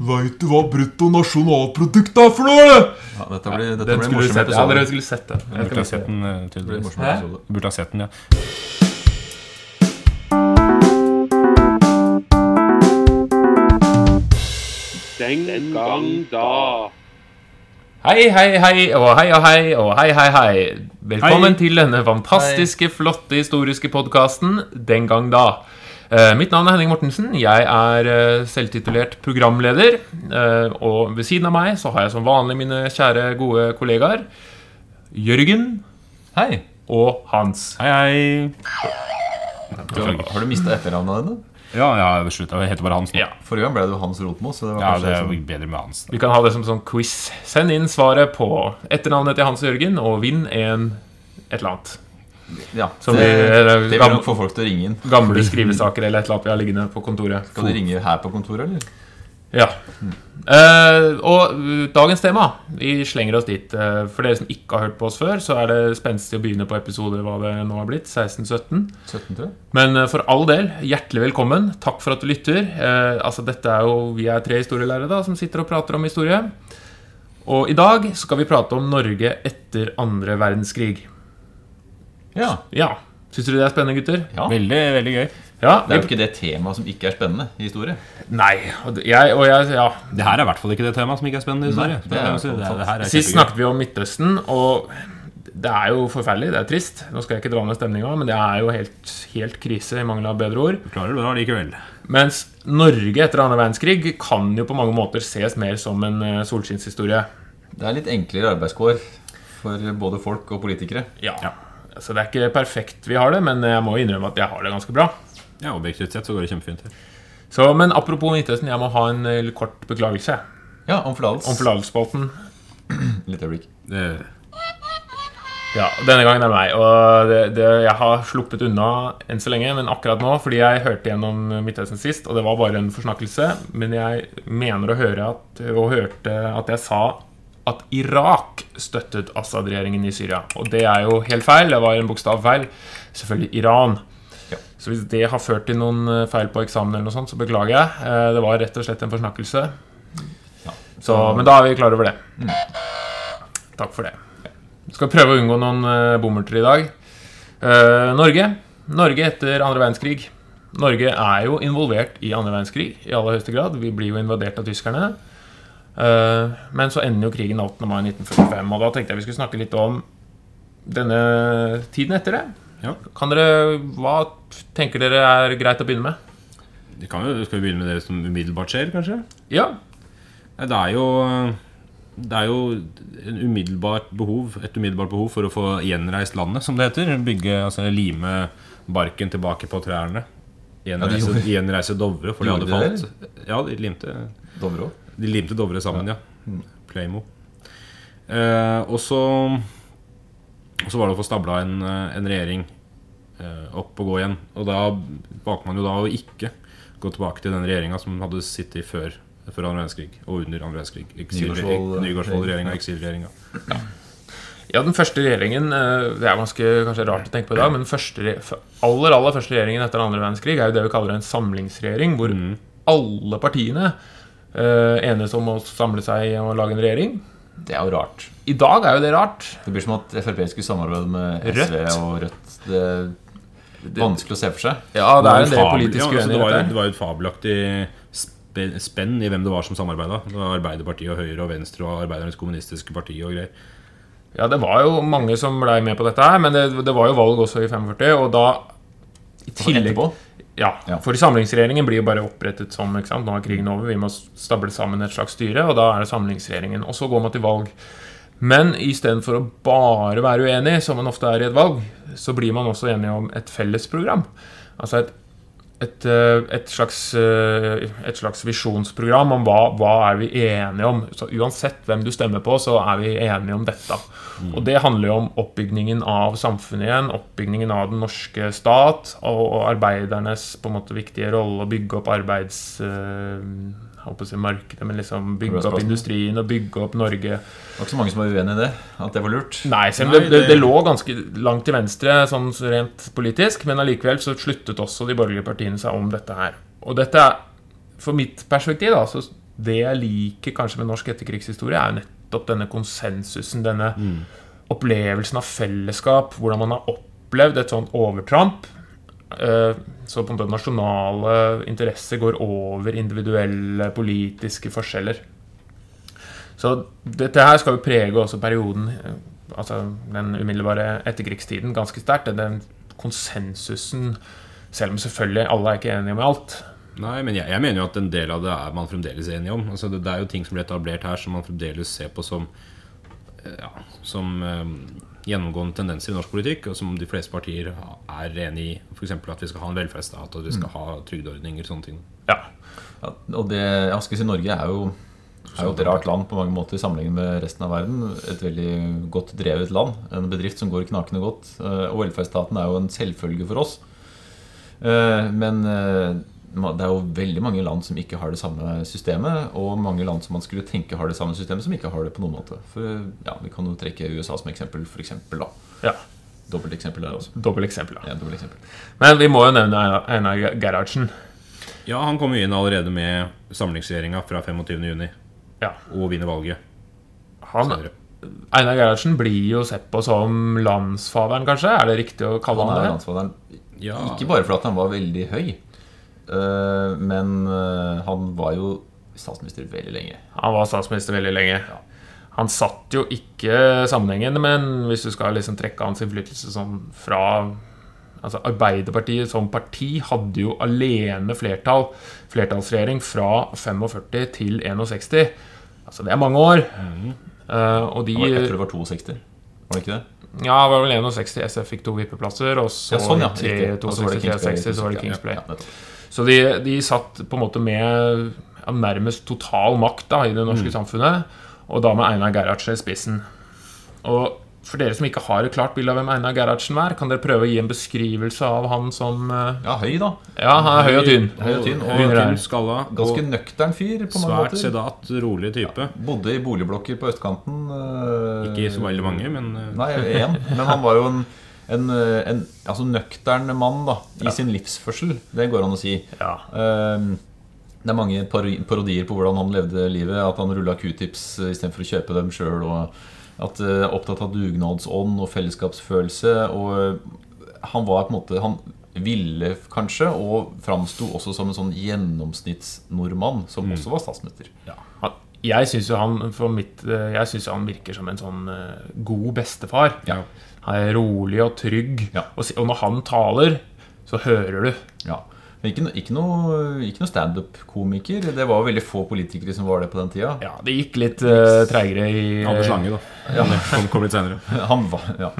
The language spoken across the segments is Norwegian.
Veit du hva bruttonasjonalprodukt er for noe? Ja, dette blir, dette blir en morsom sett. Ja, dere skulle sett det. Jeg burde ha sett den, eh, tydeligvis. episode. Burde ha sett den, ja. Den gang da. Hei, hei, hei, og hei og hei, og hei, hei, hei. Velkommen Hei. til denne fantastiske, flotte, historiske podkasten Den gang da. Eh, mitt navn er Henning Mortensen. Jeg er eh, selvtitulert programleder. eh, og ved siden av meg så har jeg som vanlig mine kjære, gode kollegaer Jørgen Hei! og Hans. Hei, hei. Har, har du mista etternavnet ditt? Ja, ja, slutt. Jeg heter bare Hans nå. Ja. Forrige gang ble det Hans Rotmo. Så det var Ja, det er sånn- bedre med Hans. da. Vi kan ha det som sånn quiz. Send inn svaret på etternavnet til Hans Jørgen, og vinn en et eller annet. Ja, det, vi- eller det vil nok få folk til å ringe inn. Gamle skrivesaker eller et eller annet vi har liggende på kontoret. Skal du ringe her på kontoret, eller? Ja. Eh, og uh, dagens tema Vi slenger oss dit. Eh, for dere som ikke har hørt på oss før, så er det spenstig å begynne på episode hva det nå har blitt. 16-17. 17, tror jeg. Men eh, for all del, hjertelig velkommen. Takk for at du lytter. Eh, altså dette er jo, Vi er tre historielærere da, som sitter og prater om historie. Og i dag skal vi prate om Norge etter andre verdenskrig. Ja. Ja. Syns dere det er spennende, gutter? ja. Veldig, veldig gøy. Ja, Det er jo ikke det temaet som ikke er spennende i historie. Nei. Og det- jeg, og jeg, ja, Det her er i hvert fall ikke det temaet som ikke er spennende i historie. Nei, det er det, er, det, er Sist snakket vi om Midtøsten, og det er jo forferdelig. Det er trist. Nå skal jeg ikke dra ned stemninga, men det er jo helt, helt krise, i mangel av bedre ord. Du Klarer det da likevel? Mens Norge etter andre verdenskrig kan jo på mange måter ses mer som en eh, solskinnshistorie. Det er litt enklere arbeidskår for både folk og politikere. Ja. Så det er ikke perfekt vi har det, men jeg må innrømme at jeg har det ganske bra. Ja, objektivt sett så går det kjempefint. Så, men apropos Midtøsten, jeg må ha en eh, kort beklagelse Ja, om forlatelse. om forlatelsesbolten. Litt øyeblikk. Ja, denne gangen er det meg. Og det, det, jeg har sluppet unna enn så lenge, men akkurat nå, fordi jeg hørte gjennom Midtøsten sist, og det var bare en forsnakkelse, men jeg mener å høre at, og hørte at jeg sa at Irak støttet Assad-regjeringen i Syria. Og det er jo helt feil. Det var en bokstavfeil. Selvfølgelig Iran. Ja. Så hvis det har ført til noen eh, feil på eksamen, eller noe sånt, så beklager jeg. Eh, Det var rett og slett en forsnakkelse. Ja. Så, men da er vi klar over det. Takk for det. Vi skal prøve å unngå noen uh, bommerter i dag. Eh, Norge. Norge etter andre verdenskrig. Norge er jo involvert i andre verdenskrig i aller høyeste grad. Vi blir jo invadert av tyskerne. Eh, men så ender jo krigen 18. mai 1945, og da tenkte jeg vi skulle snakke litt om denne tiden etter det. Ja. Kan dere, Hva tenker dere er greit å begynne med? det kan jo, skal vi begynne med det som umiddelbart skjer, kanskje? Ja. Det er jo det er jo en umiddelbart behov, et umiddelbart behov for å få gjenreist landet, som det heter. Bygge, altså Lime barken tilbake på trærne. Gjenreise, ja, gjenreise Dovre, for de hadde falt. Ja, de limte, Dovre òg. De limte Dovre sammen, ja. Playmo. Eh, og så Og så var det å få stabla en, eh, en regjering eh, opp og gå igjen. Og da valgte man jo da å ikke gå tilbake til den regjeringa som hadde sittet før, før andre verdenskrig og under andre verdenskrig. Nygaardsvold- Nygaardsvold-regjeringa, eksilregjeringa. Ja, den første regjeringen eh, Det er ganske kanskje rart å tenke på i dag, men den første, aller aller første regjeringen etter andre verdenskrig er jo det vi kaller en samlingsregjering, hvor alle partiene eh, enes om å samle seg og lage en regjering. Det er jo rart. I dag er jo det rart. Det blir som at Frp skulle samarbeide med SV Rødt. og Rødt. Det er vanskelig å se for seg. Ja, det er en del politisk uenighet ja, altså, det, var, jo- der. det var jo et fabelaktig spenn i hvem det var som samarbeida. Arbeiderpartiet og Høyre og Venstre og Arbeidernes kommunistiske parti og greier. Ja, det var jo mange som blei med på dette her, men det, det var jo valg også i 45, og da i tillegg Etterpå. Ja, Ja. for samlingsregjeringen blir jo bare opprettet som ikke sant? Nå er krigen over, vi må stable sammen et slags styre, og da er det samlingsregjeringen. Og så går man til valg. Men istedenfor å bare være uenig, som man ofte er i et valg, så blir man også enig om et felles program. Altså et, et, eh, et, slags, eh, et slags visjonsprogram om hva, hva er vi enige om. Så uansett hvem du stemmer på, så er vi enige om dette. Og det handler jo om oppbyggingen av samfunnet igjen, oppbyggingen av den norske stat, og, og arbeidernes på en måte viktige rolle å bygge opp arbeids... Øh, jeg håper å si markedet, men liksom bygge opp industrien og bygge opp Norge. Det var ikke så mange som var uenig i det. At det var lurt. Nei, selv om det, det, det- lå ganske langt til venstre sånn rent politisk, men allikevel så sluttet også de borgerlige partiene seg om dette her. Og dette er, for mitt perspektiv, da, så det jeg liker kanskje med norsk etterkrigshistorie, er jo nettopp denne konsensusen, denne opplevelsen av fellesskap, hvordan man har opplevd et sånt overtramp. eh, Så på en måte nasjonale interesser går over individuelle politiske forskjeller. Så dette her skal jo prege også perioden, eh, altså den umiddelbare etterkrigstiden, ganske sterkt. Den konsensusen, selv om selvfølgelig alle er ikke enige om alt. Nei, men jeg, jeg mener jo at en del av det er man fremdeles enige om. Altså det, det er jo ting som blir etablert her som man fremdeles ser på som eh, ja, Som um, gjennomgående tendenser i norsk politikk, og som de fleste partier er enig i. F.eks. at vi skal ha en velferdsstat, og at vi skal ha trygdeordninger. Sånne ting. Ja. Ja, og det, Askes i Norge er jo, er jo et rart land på mange måter sammenlignet med resten av verden. Et veldig godt drevet land. En bedrift som går knakende godt. eh, Og velferdsstaten er jo en selvfølge for oss. Eh, Men eh, det er jo veldig mange land som ikke har det samme systemet, og mange land som man skulle tenke har det samme systemet, som ikke har det på noen måte. For ja, Vi kan jo trekke USA som eksempel, for eksempel, da. ja. Dobbelteksempel der også. Dobbelt eksempel. Da. Ja, dobbelteksempel. Men vi må jo nevne Einar Gerhardsen. Ja, han kom jo inn allerede med samlingsregjeringa fra 25.6 Ja. og vinner valget. Han, senere. Einar Gerhardsen blir jo sett på som landsfaderen, kanskje? Er det riktig å kalle Han han det? landsfaderen Ja, Ikke bare fordi han var veldig høy, eh, men eh, han var jo statsminister veldig lenge. Han var statsminister veldig lenge. Han satt jo ikke sammenhengende, men hvis du skal liksom trekke hans innflytelse sånn fra Altså Arbeiderpartiet som parti hadde jo alene flertall, flertallsregjering fra 45 til 61. Altså det er mange år. Eh, og de jeg tror det var 62. Var det ikke det? Ja, det var vel 61. SF fikk to vippeplasser, og så Ja, sånn, ja. det 62 Kingsplay. 63 så var det Kingsplay. ja. Så de, de satt på en måte med ja, nærmest total makt da, i det norske Mm. samfunnet, og da med Einar Gerhardsen i spissen. Og for dere som ikke har et klart bilde av hvem Einar Gerhardsen er, kan dere prøve å gi en beskrivelse av han som eh, Ja, høy, da. Ja, han er høy og tynn. Høy og tynn, og her. tynn skalla. Ganske Og nøktern fyr på mange svært måter. sedat, rolig type. Bodde i boligblokker på østkanten. eh, Ikke så veldig mange, men eh, Nei, én. Men han var jo en, en, en altså nøktern mann da, i sin livsførsel. Det går an å si. Ja. Um, Det er mange parodier på hvordan han levde livet. At han rulla q-tips istedenfor å kjøpe dem sjøl. Og at uh, opptatt av dugnadsånd og fellesskapsfølelse. Og eh, han var på en måte Han ville kanskje, og framsto også som en sånn gjennomsnittsnordmann som Mm. også var statsminister. Han, jeg syns jo han mitt, eh, Jeg synes han virker som en sånn eh, god bestefar. Ja. Han er rolig og trygg. Ja. Og, og når han taler, så hører du. Ja. Men ikke, no- ikke noe, ikke noe standup-komiker. Det var veldig få politikere som var det på den tida. Ja, det gikk litt uh, treigere i Anders Lange, da. Han kom, kom litt senere. Han var Ja.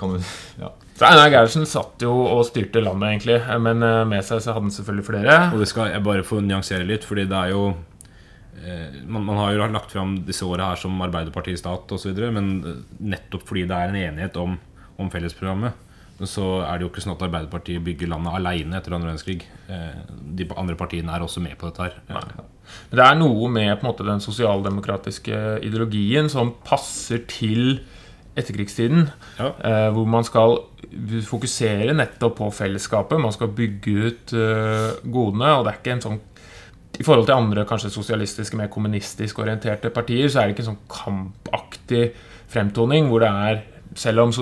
Kan du, ja. Så Einar Gerhardsen satt jo og styrte landet, egentlig. Men eh, med seg så hadde han selvfølgelig flere. Og det skal jeg bare få nyansere litt, fordi det er jo eh, man, man har jo lagt fram disse åra her som Arbeiderpartiet, stat osv., men eh, nettopp fordi det er en enighet om, om fellesprogrammet, så er det jo ikke sånn at Arbeiderpartiet bygger landet aleine etter andre verdenskrig. Eh, de andre partiene er også med på dette her. Nei. Men det er noe med på en måte den sosialdemokratiske ideologien som passer til etterkrigstiden. Ja. eh, hvor man skal fokusere nettopp på fellesskapet. Man skal bygge ut eh, godene. Og det er ikke en sånn I forhold til andre kanskje sosialistiske, mer kommunistisk orienterte partier, så er det ikke en sånn kampaktig fremtoning hvor det er selv om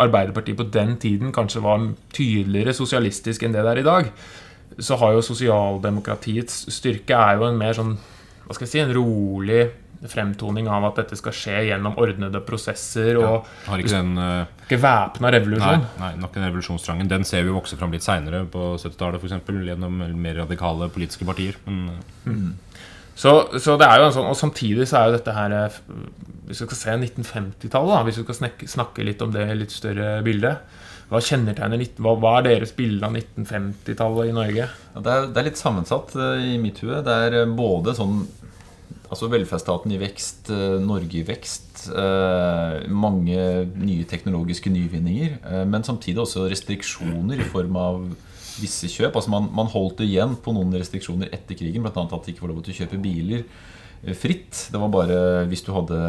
Arbeiderpartiet på den tiden kanskje var tydeligere sosialistisk enn det det er i dag, så har jo sosialdemokratiets styrke er jo en mer sånn Hva skal jeg si En rolig fremtoning av at dette skal skje gjennom ordnede prosesser og Har ikke den eh, ikke væpna revolusjon. nei, nok en revolusjonstrangen. Den ser vi jo vokse fram litt seinere, på 70-tallet f.eks., gjennom mer radikale politiske partier. Men eh, Så, så det er jo en sånn Og samtidig så er jo dette her eh, Hvis vi skal se 1950-tallet, da hvis vi skal snakke, snakke litt om det litt større bildet Hva hva, hva er deres bilde av 1950-tallet i Norge? Ja, Det er, det er litt sammensatt eh, i mitt hue. Det er eh, både sånn Altså velferdsstaten i vekst, Norge i vekst, mange nye teknologiske nyvinninger. Men samtidig også restriksjoner i form av visse kjøp. Altså man, man holdt igjen på noen restriksjoner etter krigen, bl.a. at det ikke var lov til å kjøpe biler eh, fritt. Det var bare hvis du hadde,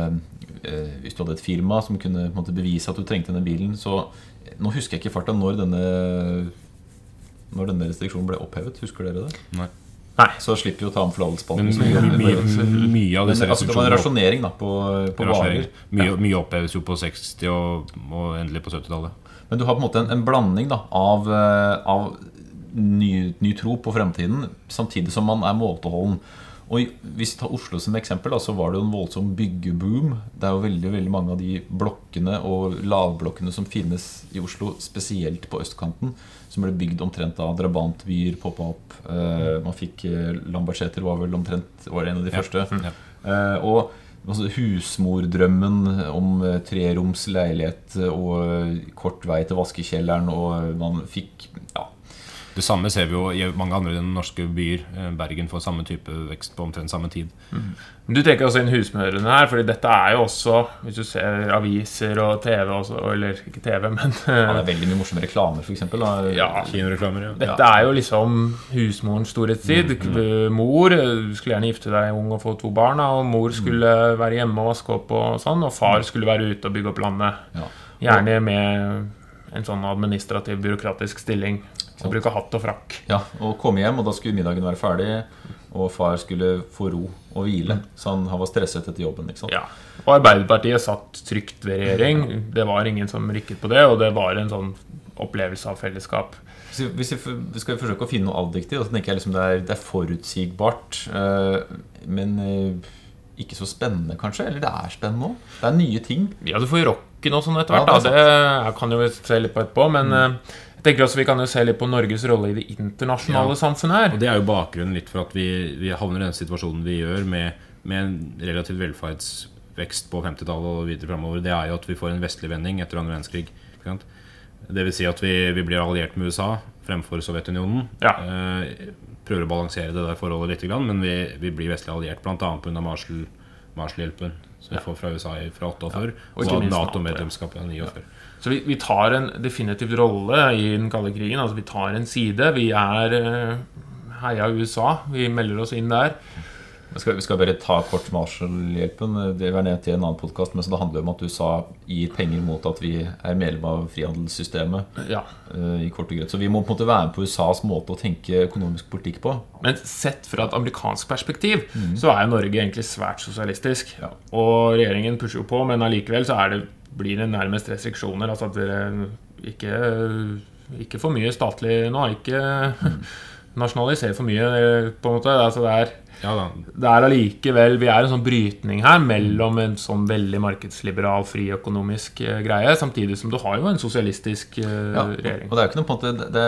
eh, hvis du hadde et firma som kunne på en måte, bevise at du trengte denne bilen. Så eh, nå husker jeg ikke i farta når denne, når denne restriksjonen ble opphevet. Husker dere det? nei. Nei. Så slipper vi å ta om Men mye, mye, av Men disse altså, det var en rasjonering da, på, på varer. Mye, mye oppheves jo på 60- og, og endelig på 70-tallet. Men du har på en måte en, en blanding da, av, av ny, ny tro på fremtiden, samtidig som man er måteholden. Og Hvis vi tar Oslo som eksempel, så var det jo en voldsom byggeboom. Det er jo veldig veldig mange av de blokkene og lavblokkene som finnes i Oslo, spesielt på østkanten, som ble bygd omtrent av drabantbyer poppa opp. Eh, man fikk eh, Lambertseter var vel omtrent var en av de første. Ja. Eh, og altså, husmordrømmen om treroms leilighet og kort vei til vaskekjelleren, og man fikk ja, Det samme ser vi jo i mange andre norske byer. Eh, Bergen får samme type vekst på omtrent samme tid. Du trekker også inn husmødrene her, Fordi dette er jo også Hvis du ser aviser og TV også, Eller ikke TV, men ja, Det er veldig mye morsomme reklamer, f.eks. Ja. Kinoreklamer, ja. Dette er jo liksom husmorens storhetstid. Mor du skulle gjerne gifte deg ung og få to barn. Og mor skulle være hjemme og vaske opp, og sånn Og far skulle være ute og bygge opp landet. Ja. Gjerne med en sånn administrativ, byråkratisk stilling. Og bruke hatt og frakk. Ja, og komme hjem, og da skulle middagen være ferdig, og far skulle få ro og hvile. Så han, han var stresset etter jobben. ikke sant? Ja. Og Arbeiderpartiet satt trygt ved regjering. Det var ingen som rikket på det, og det var en sånn opplevelse av fellesskap. Hvis vi, skal forsøke å finne noe adjektiv, så tenker jeg liksom det er, det er forutsigbart. eh, men eh, ikke så spennende, kanskje? Eller det er spennende òg? Det er nye ting. Ja, du får jo rocken og sånn etter Ja, hvert. det er Det jeg kan jo vi se litt på etterpå. Men eh, jeg tenker også vi kan jo se litt på Norges rolle i det internasjonale Ja. samfunnet her. Og Det er jo bakgrunnen litt for at vi, vi havner i den situasjonen vi gjør med, med en relativ velferdsvekst på 50-tallet og videre framover. Det er jo at vi får en vestlig vending etter andre verdenskrig. Det vil si at vi, vi blir alliert med USA fremfor Sovjetunionen. Ja. Eh, prøver å balansere det der forholdet litt, men vi, vi blir vestlig alliert bl.a. pga. Marshall, Marshall-hjelpen som vi får fra USA fra 48, Og og, minst NATO, Nato-medlemskapet i 49. Så vi, vi tar en definitiv rolle i den kalde krigen. Altså Vi tar en side. Vi er eh, heia USA. Vi melder oss inn der. Vi skal, vi skal bare ta kort Marshall-hjelpen. Det var ned til en annen podkast, men så det handler om at USA gir penger mot at vi er medlem av frihandelssystemet. Ja. eh, i kort og greit. Så vi må på en måte være med på USAs måte å tenke økonomisk politikk på. Men sett fra et amerikansk perspektiv så er Norge egentlig svært sosialistisk. Ja. Og regjeringen pusher jo på, men allikevel så er det, blir det nærmest restriksjoner. Altså at dere ikke, ikke for mye statlig nå. Ikke nasjonalisere for mye, på en måte. Altså det er Ja det er allikevel Vi er en sånn brytning her mellom en sånn veldig markedsliberal, fri økonomisk eh, greie, samtidig som du har jo en sosialistisk eh, Ja, regjering. og det er jo ikke noe på en måte det,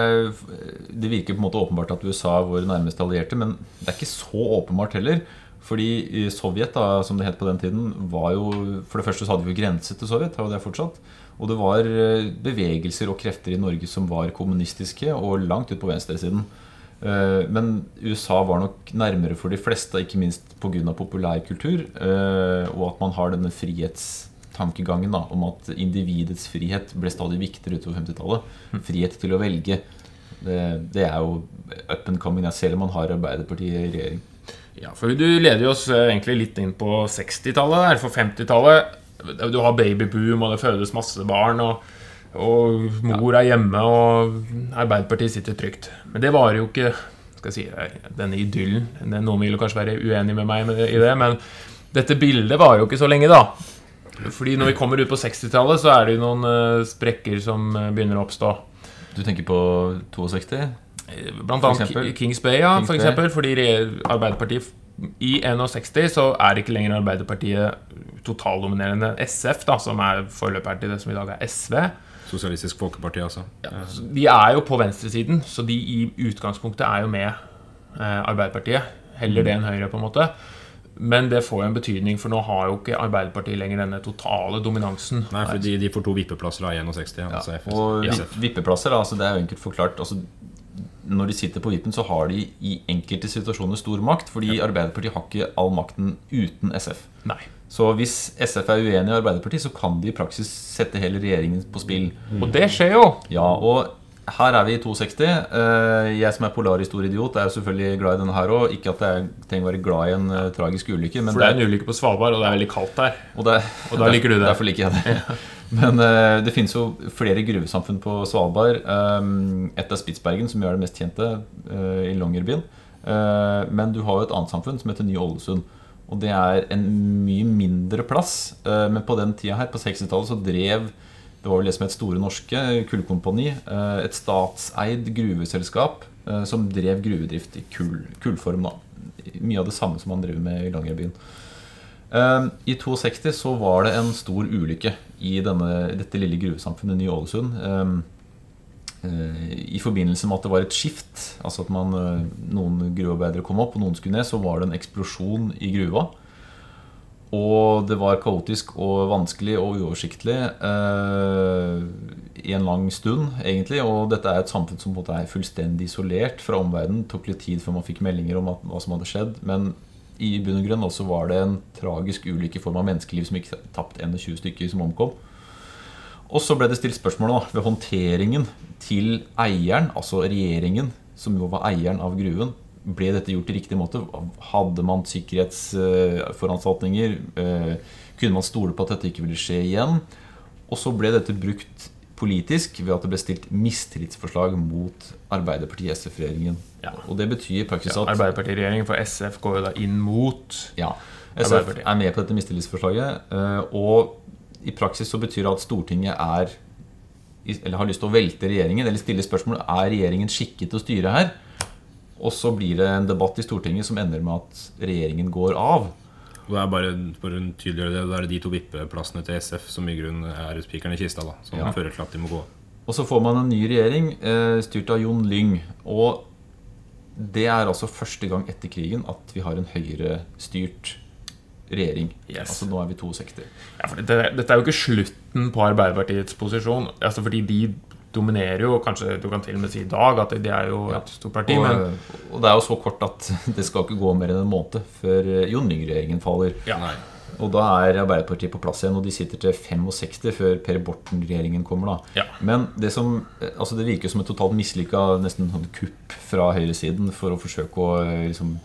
det virker på en måte åpenbart at USA er våre nærmeste allierte, men det er ikke så åpenbart heller. Fordi Sovjet, da, som det het på den tiden, var jo For det første så hadde vi jo grense til Sovjet, og det er fortsatt. Og det var eh, bevegelser og krefter i Norge som var kommunistiske og langt ut på venstresiden. Eh, Men USA var nok nærmere for de fleste, ikke minst pga. populærkultur, eh, og at man har denne frihetstankegangen da, om at individets frihet ble stadig viktigere utover 50-tallet. Frihet til å velge. Det, det er jo up and coming, selv om man har Arbeiderpartiet i regjering. Ja, for Du leder jo oss eh, egentlig litt inn på 60-tallet. der, For 50-tallet Du har babyboom, og det fødes masse barn. Og, og mor er hjemme, og Arbeiderpartiet sitter trygt. Men det varer jo ikke skal jeg si, eh, denne idyllen. Noen vil kanskje være uenig med meg i det, men dette bildet varer jo ikke så lenge, da. Fordi når vi kommer ut på 60-tallet, så er det jo noen eh, sprekker som begynner å oppstå. Du tenker på 62? Blant annet Kings Bay, ja, Kings for Bay. eksempel. Fordi Arbeiderpartiet i 61 så er ikke lenger Arbeiderpartiet totaldominerende SF, da, som er forløperen til det som i dag er SV. Sosialistisk Folkeparti, altså. De er jo på venstresiden, så de i utgangspunktet er jo med eh, Arbeiderpartiet. Heller det enn Høyre, på en måte. Men det får jo en betydning, for nå har jo ikke Arbeiderpartiet lenger denne totale dominansen. Nei, for de, de får to vippeplasser av 61. Ja. Altså. Og Ja. vippeplasser, altså det er jo enkelt forklart. Altså, når de sitter på vippen, så har de i enkelte situasjoner stor makt. Fordi Arbeiderpartiet har ikke all makten uten SF. Nei. Så hvis SF er uenig i Arbeiderpartiet, så kan de i praksis sette hele regjeringen på spill. Og det skjer jo. Ja, og her er vi i 260. Eh, Jeg som er polarhistorieidiot, er selvfølgelig glad i denne her òg. Ikke at jeg trenger å være glad i en eh, tragisk ulykke, men For det er en ulykke på Svalbard, og det er veldig kaldt der. og, det, Og da liker du det. Derfor liker jeg det. Men uh, det finnes jo flere gruvesamfunn på Svalbard. Um, et er Spitsbergen, som er det mest kjente, uh, i Longyearbyen. Uh, Men du har jo et annet samfunn som heter Ny-Ålesund. Og det er en mye mindre plass. Men på den tida her, på 60-tallet, så drev det var vel det som het Store Norske Kullkompani. Et statseid gruveselskap som drev gruvedrift i kull, kullform. da Mye av det samme som man driver med i Longyearbyen. Eh, I 62 så var det en stor ulykke i denne, dette lille gruvesamfunnet Ny-Ålesund. Eh, eh, I forbindelse med at det var et skift, altså at man, eh, noen gruvearbeidere kom opp og noen skulle ned, så var det en eksplosjon i gruva. Og det var kaotisk og vanskelig og uoversiktlig eh, i en lang stund, egentlig. Og dette er et samfunn som på en måte er fullstendig isolert fra omverdenen. Det tok litt tid før man fikk meldinger om hva som hadde skjedd. Men i bunn og grunn også var det en tragisk ulykke i form av menneskeliv som gikk tapt 21 stykker som omkom. Og så ble det stilt spørsmål da, ved håndteringen til eieren, altså regjeringen, som jo var eieren av gruven. Ble dette gjort i riktig måte? Hadde man sikkerhetsforanstaltninger? Eh, Kunne man stole på at dette ikke ville skje igjen? Og så ble dette brukt politisk ved at det ble stilt mistillitsforslag mot Arbeiderparti-SF-regjeringen. Ja. Og det betyr i praksis Ja, at Arbeiderpartiregjeringen for SF går jo da inn mot ja, SF er med på dette mistillitsforslaget. eh, Og i praksis så betyr det at Stortinget er Eller har lyst til å velte regjeringen, eller stille spørsmål Er regjeringen skikket til å styre her. Og så blir det en debatt i Stortinget som ender med at regjeringen går av. Og det er bare for å tydeliggjøre det, det er de to vippeplassene til SF som i grunnen er spikeren i kista, da, som Ja. fører til at de må gå. Og så får man en ny regjering eh, styrt av Jon Lyng. Og det er altså første gang etter krigen at vi har en høyrestyrt regjering. Yes. Altså nå er vi 62. Ja, for dette, dette er jo ikke slutten på Arbeiderpartiets posisjon. Altså fordi de dominerer jo, kanskje du kan til og med si i dag, at de er jo et stort parti. Og, Men og det er jo så kort at det skal ikke gå mer enn en måned før eh, Jon Lyng-regjeringen faller. ja, Og da er Arbeiderpartiet på plass igjen, og de sitter til 65 før Per Borten-regjeringen kommer. da Ja. Men det som, eh, altså det virker som et totalt mislykka nesten sånn kupp fra høyresiden for å forsøke å eh, liksom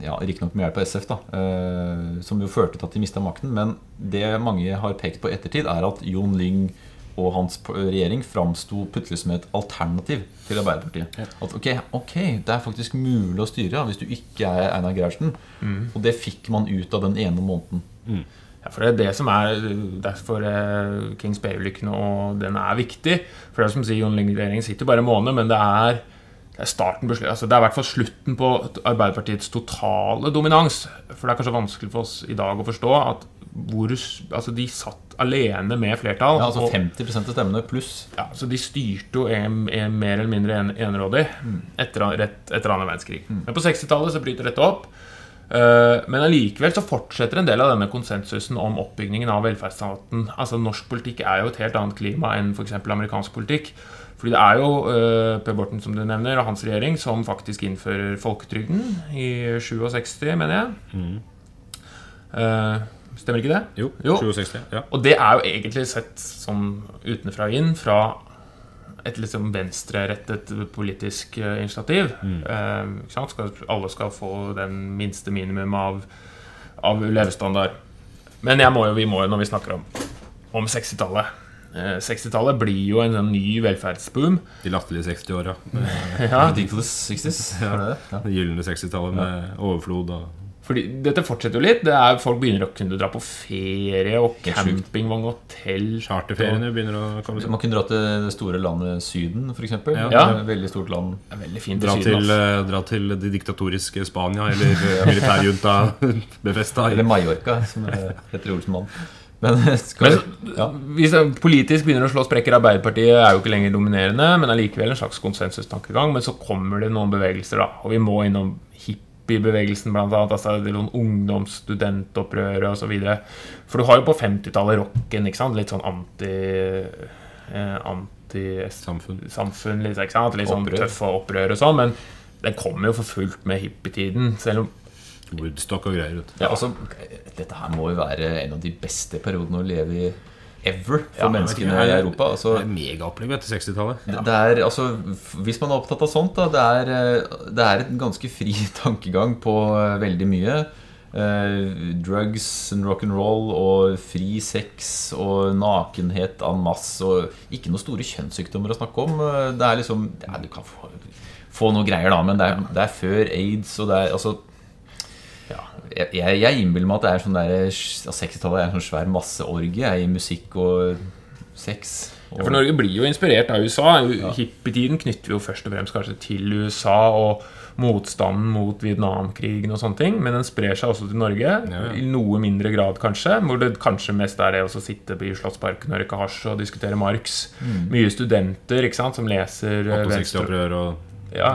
ja, Riktignok med hjelp av SF, da eh, som jo førte til at de mista makten. Men det mange har pekt på i ettertid, er at Jon Lyng og hans regjering framsto plutselig som et alternativ til Arbeiderpartiet. At ok, ok, det er faktisk mulig å styre ja, hvis du ikke er Einar Gerhardsen. Og det fikk man ut av den ene måneden. Ja, for det er det som er Derfor eh, Kings Bay-ulykken og den er viktig. For det er som sier Jon Lyng-regjeringen sitter bare en måned, men det er, det er starten. Altså, det er i hvert fall slutten på Arbeiderpartiets totale dominans. For det er kanskje vanskelig for oss i dag å forstå at hvor, altså, de satt alene med flertall. Ja, altså og- 50 av stemmene pluss. ja, så de styrte jo en, en, mer eller mindre en, enerådig etter, rett etter annen verdenskrig. Men på 60-tallet så bryter dette opp. Uh, men allikevel så fortsetter en del av denne konsensusen om oppbyggingen av velferdsstaten. Altså Norsk politikk er jo et helt annet klima enn f.eks. amerikansk politikk. Fordi det er jo uh, Per Borten som du nevner, og hans regjering som faktisk innfører folketrygden i 67, mener jeg. Eh, stemmer ikke det? Jo, Jo. 67. Ja. Og det er jo egentlig sett som utenfra og inn fra et liksom venstrerettet politisk initiativ. initiativ. Eh, ikke sant? Skal, alle skal få den minste minimum av, av levestandard. Men jeg må jo, vi må jo, når vi snakker om, om 60-tallet eh, 60-tallet blir jo en en ny velferdsboom. De latterlige 60-åra. Ja, Ridiculous 60s. er det det? Ja. Det gylne 60-tallet med overflod og fordi dette fortsetter jo litt. Det er Folk begynner å kunne dra på ferie og campingvogn og hotell. charterferiene begynner å komme seg. Man kunne dra til det store landet Syden, f.eks. Ja. Ja. Veldig stort land. Det er veldig fint Dra Syden. til, eh, dra til det diktatoriske Spania eller eh, militærjunta befesta. Eller Mallorca, som heter i Olsenmann. Men skal men ja. Hvis det politisk begynner å slå sprekker Arbeiderpartiet er jo ikke lenger dominerende, men allikevel en slags konsensustankegang. Men så kommer det noen bevegelser, da. Og vi må innom hippiebevegelsen, annet. Altså det noen ungdomsstudentopprøret osv. For du har jo på 50-tallet rocken, ikke sant? Litt sånn anti... Eh, anti-samfunn, litt, ikke sant? Litt sånn Opprør. tøff opprør og sånn. Men den kommer jo for fullt med hippietiden. Selv om Woodstock og greier. Ja, altså, dette her må jo være en av de beste periodene å leve i ever for Ja, menneskene i Europa. Altså, Det er megaopplegg etter 60-tallet. det det er, altså, hvis man er opptatt av sånt, da, det er, eh, det er en ganske fri tankegang på eh, veldig mye. Uh, drugs and rock'n'roll og fri sex og nakenhet en masse. Og ikke noen store kjønnssykdommer å snakke om. Det er liksom ja, Du kan få få noe greier, da. Men det er, det er før aids, og det er altså ja, jeg, jeg, innbiller meg at det er sånn der, ja, 60-tallet er en sånn svær masseorgie i musikk og sex. Og, Ja, for Norge blir jo inspirert av USA. Hippietiden knytter vi jo først og fremst kanskje til USA og motstanden mot Vietnamkrigen og sånne ting. Men den sprer seg også til Norge, i noe mindre grad kanskje. Hvor det kanskje mest er det å sitte i Slottsparken og røyke hasj og diskutere Marx. Mye studenter ikke sant, som leser eh, 68-opprør og ja,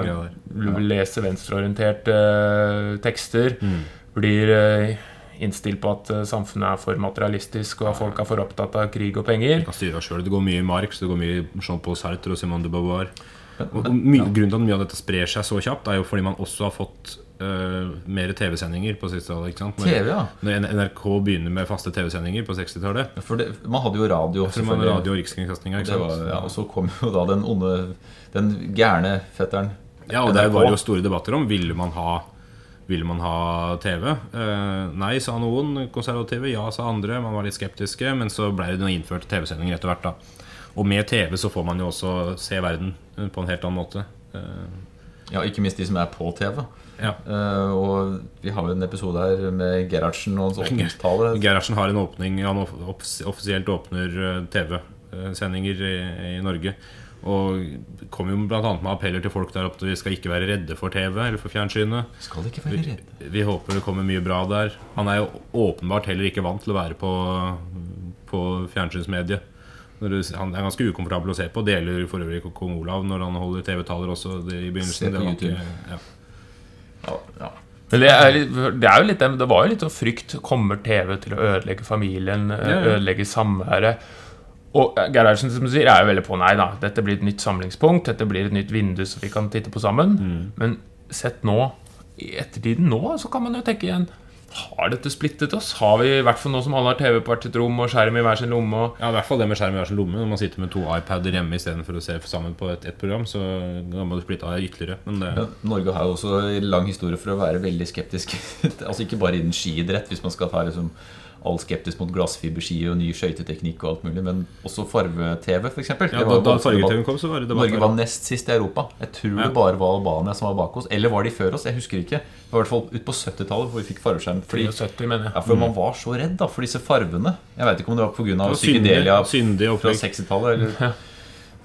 leser venstreorienterte uh, tekster. Mm. Blir eh, innstilt på at eh, samfunnet er for materialistisk, og at folk er for opptatt av krig og penger. kan styre oss selv. Det går mye i Marx, det går mye i Jean-Paul Sartre og Simone de Beauvoir. Og, my, Grunnen til at mye av dette sprer seg så kjapt, er jo fordi man også har fått uh, mer TV-sendinger på 60-tallet. ikke sant? Når, TV, ja. når NRK begynner med faste TV-sendinger på 60-tallet. For det, man hadde jo radio. Man hadde radio og Det var, ja, og så kom jo da den onde Den gærne fetteren. Ja, og der var var jo store debatter om ville man ha ville man ha TV. Eh, nei, sa noen konservative. Ja, sa andre. Man var litt skeptiske. Men så ble det innført TV-sendinger etter hvert. da Og med TV så får man jo også se verden eh, på en helt annen måte. Eh, Ja, ikke minst de som er på TV. ja. Eh, og vi har jo en episode her med Gerhardsen og hans åpningstale. Gerhardsen har en åpning Han offisielt åpner eh, TV-sendinger i, i Norge. Og kom jo annet med appeller til folk der oppe at vi skal ikke være redde for TV eller for fjernsynet. Skal ikke være redde Vi håper det kommer mye bra der. Han er jo åpenbart heller ikke vant til å være på, på fjernsynsmediet. Når du, han er ganske ukomfortabel å se på. Deler for øvrig kong Olav når han holder TV-taler også det, i begynnelsen. Se på Det var YouTube. ja. Ja, ja. Men det er, det er jo litt det, det var jo litt sånn frykt. Kommer TV til å ødelegge familien? Ja, ja. Ødelegge samværet? Og eh, Gerhardsen som du sier, er jo veldig på nei da. Dette blir et nytt samlingspunkt. Dette blir et nytt vindu som vi kan titte på sammen. Mm. Men sett nå, i ettertiden nå, så kan man jo tenke igjen Har dette splittet oss? Har vi i hvert fall nå som alle har TV på hvert sitt rom og skjerm i hver sin lomme? Og Ja, i hvert fall det med skjerm i hver sin lomme. Når man sitter med to iPader hjemme istedenfor å se sammen på et, et program, så må du splitte av ytterligere. Men det, Ja, Norge har jo også lang historie for å være veldig skeptisk. altså Ikke bare innen skiidrett, hvis man skal ta liksom all skeptisk mot glassfiberski og ny skøyteteknikk og alt mulig, men også farge-TV, f.eks. ja, da, da farge-TV kom, så var det. Norge var nest sist i Europa. Jeg tror Ja. det bare var Albania som var bak oss. Eller var de før oss? Jeg husker ikke. Det var i hvert fall ut på 70-tallet hvor vi fikk fargeskjerm. Fordi, 70, mener jeg. ja, for man var så redd da for disse farvene. Jeg veit ikke om det var pga. Psykedelia syndig- syndig fra 60-tallet. Eller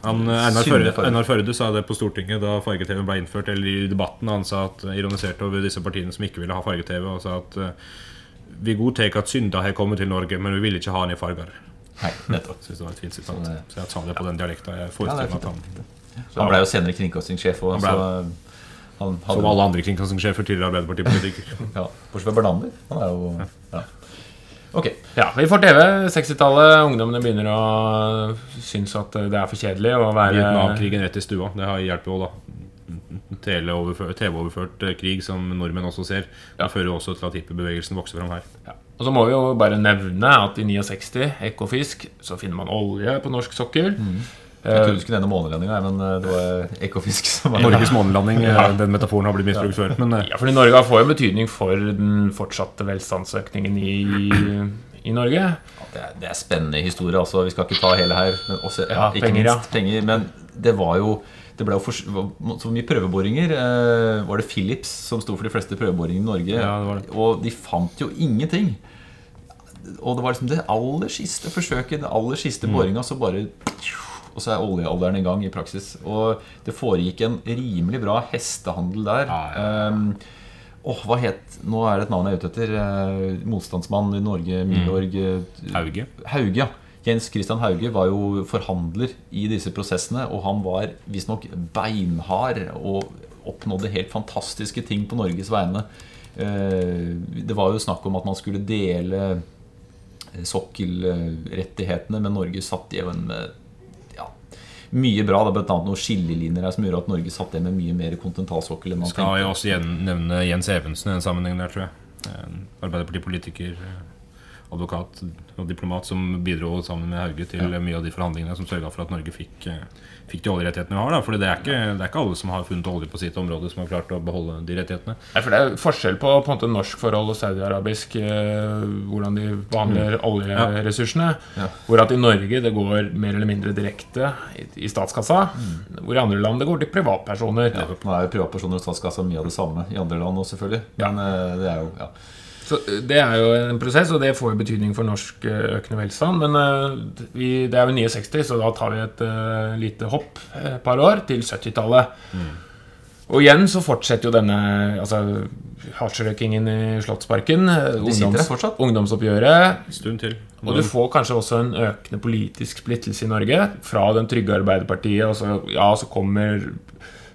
Han, eh, Einar, Førde. Einar Førde sa det på Stortinget da farge-TV ble innført. Eller i debatten Han sa at, ironiserte over disse partiene som ikke ville ha farge-TV. Og sa at eh, vi godtar at synda har kommet til Norge, men vi vil ikke ha den i farger. Nei, nettopp. Synes det var et fint sitat. Så jeg sa det på den dialekta. Jeg Ja, forestiller det er at han Så han ble jo senere kringkastingssjef. Ble så han hadde, Som alle andre kringkastingssjefer, tidligere Arbeiderpartipolitiker. Ja, Bortsett fra Bernander. Han er jo ja. Ok. Ja, vi får TV. 60-tallet. Ungdommene begynner å synes at det er for kjedelig å være Vietnamkrigen rett i stua. Det har hjulpet jo, da. TV-overført eh, krig som nordmenn også ser. Det fører også til at hippiebevegelsen vokser fram her. Ja. Og så må vi jo bare nevne at i 69, Ekofisk, så finner man olje på norsk sokkel. Jeg trodde du skulle nevne månelandinga, men eh, det var Ekofisk som var Norges månelanding, eh, den metaforen har blitt misbrukt før. Men eh, Ja, fordi Norge får jo betydning for den fortsatte velstandsøkningen i, i Norge. Det er, det er spennende historie. altså Vi skal ikke ta hele her. Men også, ja, penger, ja. minst penger. Men det var jo det ble jo så mye prøveboringer. Eh, var det Philips som sto for de fleste prøveboringene i Norge? Ja, det var det. Og de fant jo ingenting. Og det var liksom det aller siste forsøket, den aller siste Mm. boringa, så bare Og så er oljealderen i gang i praksis. Og det foregikk en rimelig bra hestehandel der. Ja, Um, Åh, hva het Nå er det et navn jeg er ute etter. Eh, motstandsmann i Norge, Milorg mm. Hauge. Hauge, ja. Jens Christian Hauge var jo forhandler i disse prosessene, og han var visstnok beinhard og oppnådde helt fantastiske ting på Norges vegne. Eh, Det var jo snakk om at man skulle dele eh, sokkelrettighetene, men Norge satt igjen med ja, mye bra. Det er bl.a. noen skillelinjer her som gjør at Norge satt igjen med mye mer kontinentalsokkel enn man Skal tenkte. jo også nevne Jens Evensen i den sammenhengen der, tror jeg. En Arbeiderpartipolitiker. Advokat og diplomat som bidro sammen med Hauge til mye av de forhandlingene som sørga for at Norge fikk, eh, fikk de oljerettighetene vi har. da, fordi det er, ikke, det er ikke alle som har funnet olje på sitt område, som har klart å beholde de rettighetene. Nei, for Det er forskjell på, på en måte norsk forhold og saudiarabisk eh, hvordan de behandler oljeressursene. Ja. Hvor at i Norge det går mer eller mindre direkte i, i statskassa. Hvor i andre land det går til privatpersoner. Ja, nå er jo privatpersoner og statskassa mye av det samme i andre land også, selvfølgelig. Men eh, det er jo ja. Så eh, Det er jo en prosess, og det får jo betydning for norsk eh, økende velstand. Men eh, vi, det er jo 69, så da tar vi et uh, lite hopp et par år til 70-tallet. Og igjen så fortsetter jo denne altså, hasjrøykingen i Slottsparken. ungdoms- Ungdomsoppgjøret. Stund til. Og du får kanskje også en økende politisk splittelse i Norge. Fra den trygge Arbeiderpartiet, og så, ja, så kommer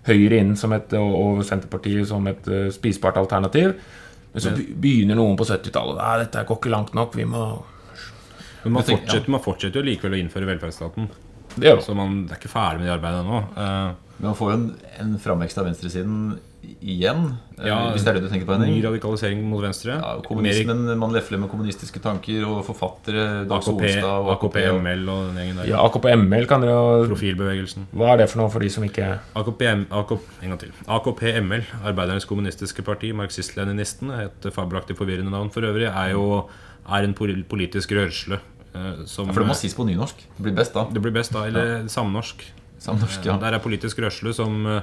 Høyre inn som et, og, og Senterpartiet som et uh, spisbart alternativ. Men så begynner noen på 70-tallet. Nei, dette går ikke langt nok. Vi må Men man fortsetter, man fortsetter jo likevel å innføre velferdsstaten. Det. Så man det er ikke ferdig med det arbeidet ennå. Uh, Men man får jo en, en framvekst av venstresiden igjen. eh, Ja, hvis det er det du tenker på, ny radikalisering mot venstre. Ja, Mer kommunismen, Man lefler med kommunistiske tanker og forfattere. Dag AKP, Solstad og AKP, ML og den gjengen der. Ja, AKP-ML kan dere jo Profilbevegelsen. Hva er det for noe for de som ikke AKP, AKP, en gang til. AKP ML, Arbeidernes kommunistiske parti, marxist-leninisten, et fabelaktig forvirrende navn for øvrig, er jo er en politisk rørsle. eh, som, Ja, for det må sies på nynorsk. Det blir best da. det blir best da, eller samnorsk. Samnorsk, ja. Der er politisk rørsle som eh,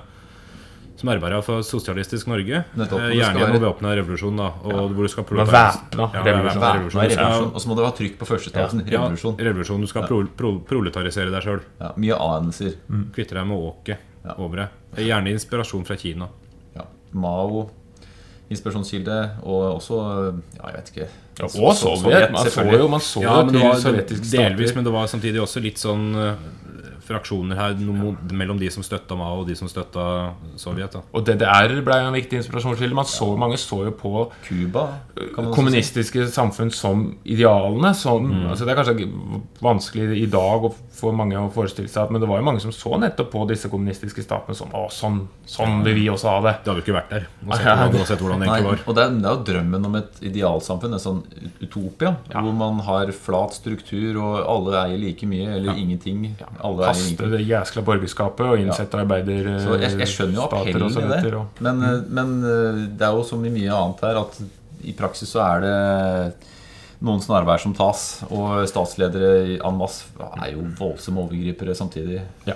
som arbeider for sosialistisk Norge. Nettopp, Eh, Gjerne gjennom være- væpna revolusjon, da. Og hvor du skal væpna Ja, revolusjon. revolusjon. Og så må du ha trykk på førstestavelsen. ja, Revolusjon. revolusjon. Du skal pro pro proletarisere deg sjøl. Ja, mye anelser. Kvitte deg med åket Ja. over det. Gjerne inspirasjon fra Kina. Ja. Mao, inspirasjonskilde, og også Ja, jeg vet ikke. ja, Og Sovjet. Man så jo, man så Ja, det til sovjetiske stater. delvis, men det var samtidig også litt sånn eh, fraksjoner her no- mellom de som støtta Mao og de som støtta Sovjet. da Og DDR ble jo en viktig inspirasjonskilde. Man så, Mange så jo på Cuba, kan man også si. kommunistiske samfunn som idealene. Som, altså det er kanskje vanskelig i dag å- for mange å forestille seg at Men det var jo mange som så nettopp på disse kommunistiske statene som Å, sånn, sånn vil vi også ha det. Det hadde jo ikke vært der. Og sett Ja, ja. hvordan Nei, egentlig var. og det er, det er jo drømmen om et idealsamfunn, en sånn utopia, hvor man har flat struktur, og alle eier like mye, eller ingenting. Alle eier Kaste ingenting. det jæskla borgerskapet og innsette arbeider... Så jeg, jeg skjønner jo og appellen i det, og- men, eh, men eh, det er jo som i mye annet her at i praksis så er det noen snarveier som tas, og statsledere en masse er jo voldsomme overgripere samtidig. Ja.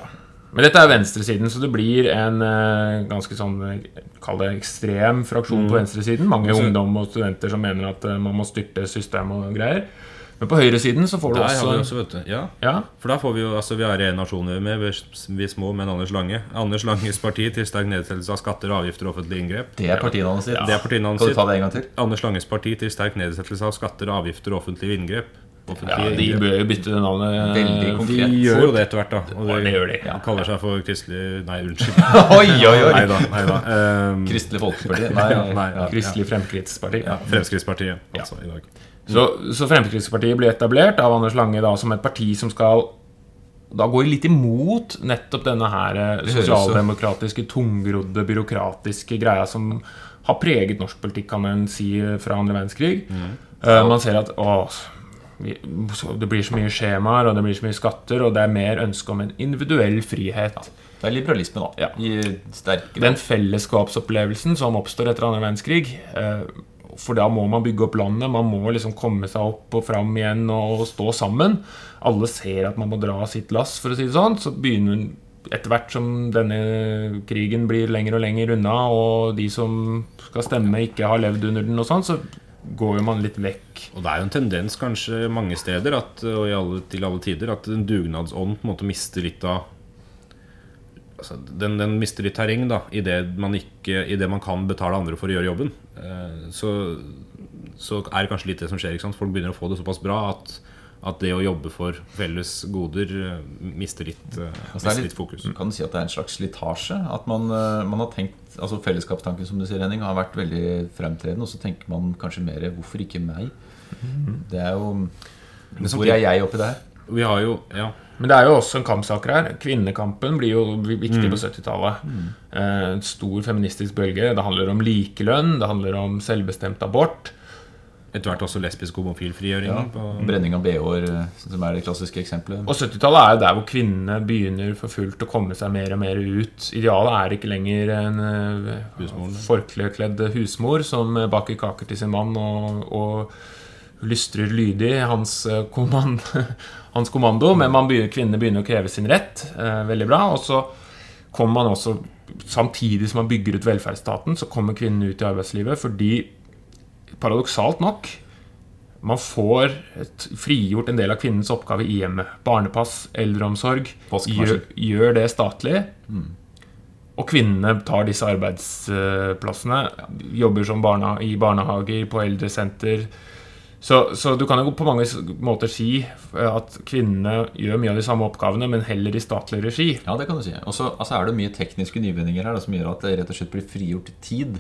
Men dette er venstresiden, så det blir en uh, ganske sånn eh, Kall det ekstrem fraksjon Mm. på venstresiden. Mange Altså- ungdom og studenter som mener at uh, man må styrte systemet og greier. Men på høyresiden så får du også, også, vet du. Ja, Ja, for da får vi jo Altså, vi har en nasjon vi er med, vi er små, men Anders Lange. Anders Langes parti til sterk nedsettelse av skatter, avgifter og offentlige inngrep. Det er sitt. Det er Kan du sitt. ta det en gang til? Anders Langes parti til sterk nedsettelse av skatter, avgifter og offentlige inngrep. Ja de bør jo bytte navnet. De gjør jo det etter hvert, da. Og Ja, det gjør de. ja. kaller seg for kristelig Nei, unnskyld. Oi, oi, oi! Neida, neida. Um, Kristelig Folkeparti? Nei, nei, ja. Kristelig Fremskrittsparti. ja, Fremskrittspartiet, altså, i dag. Så, så Fremskrittspartiet blir etablert av Anders Lange da som et parti som skal da går litt imot nettopp denne her eh, sosialdemokratiske, tungrodde, byråkratiske greia som har preget norsk politikk, kan man si, fra andre verdenskrig. Eh, man ser at å, det blir så mye skjemaer, og det blir så mye skatter, og det er mer ønske om en individuell frihet. Det er liberalisme, da. Ja. Den fellesskapsopplevelsen som oppstår etter andre verdenskrig eh, For da må man bygge opp landet, man må liksom komme seg opp og fram igjen og stå sammen. Alle ser at man må dra sitt lass, for å si det sånn. Så begynner etter hvert som denne krigen blir lenger og lenger unna, og de som skal stemme, ikke har levd under den, og sånn, så går man litt vekk. Og det er jo en tendens kanskje mange steder at, og alle, til alle tider at en dugnadsånd på en måte mister litt av altså, den, den mister litt terreng da i det man, ikke, i det man kan betale andre for å gjøre jobben. Eh, så, så er det kanskje litt det som skjer. Folk begynner å få det såpass bra at, at det å jobbe for felles goder eh, mister litt, eh, Altså, er mister litt fokus. Kan du si at det er en slags slitasje? At man, eh, man har tenkt Altså Fellesskapstanken som du sier, Henning, har vært veldig fremtredende. Og så tenker man kanskje mer 'hvorfor ikke meg'? Det er jo Hvor er jeg oppi det her? Vi har jo ja, Men det er jo også en kampsaker her. Kvinnekampen blir jo viktig på 70-tallet. Eh, En stor feministisk bølge. Det handler om likelønn, det handler om selvbestemt abort. Etter hvert også lesbisk homofil frigjøring. Ja, på- Brenning av BH-er, eh, som er det klassiske eksempelet. Og 70-tallet er jo der hvor kvinnene begynner for fullt å komme seg mer og mer ut. Idealet er ikke lenger en uh, forklekledd husmor som eh, baker kaker til sin mann og, og lystrer lydig hans, eh, kommand, hans kommando, men man begynner, kvinnene begynner å kreve sin rett. eh, veldig bra. Og så kommer man også, samtidig som man bygger ut velferdsstaten, så kommer kvinnene ut i arbeidslivet fordi paradoksalt nok man får et, frigjort en del av kvinnens oppgave i hjemmet. Barnepass, eldreomsorg. Gjør, gjør det statlig. Og kvinnene tar disse arbeidsplassene. Jobber som barna, i barnehager, på eldresenter. Så, så du kan jo på mange måter si at kvinnene gjør mye av de samme oppgavene, men heller i statlig regi. Ja, det kan du si. Og så altså, er det mye tekniske nyvinninger her da, som gjør at det rett og slett blir frigjort tid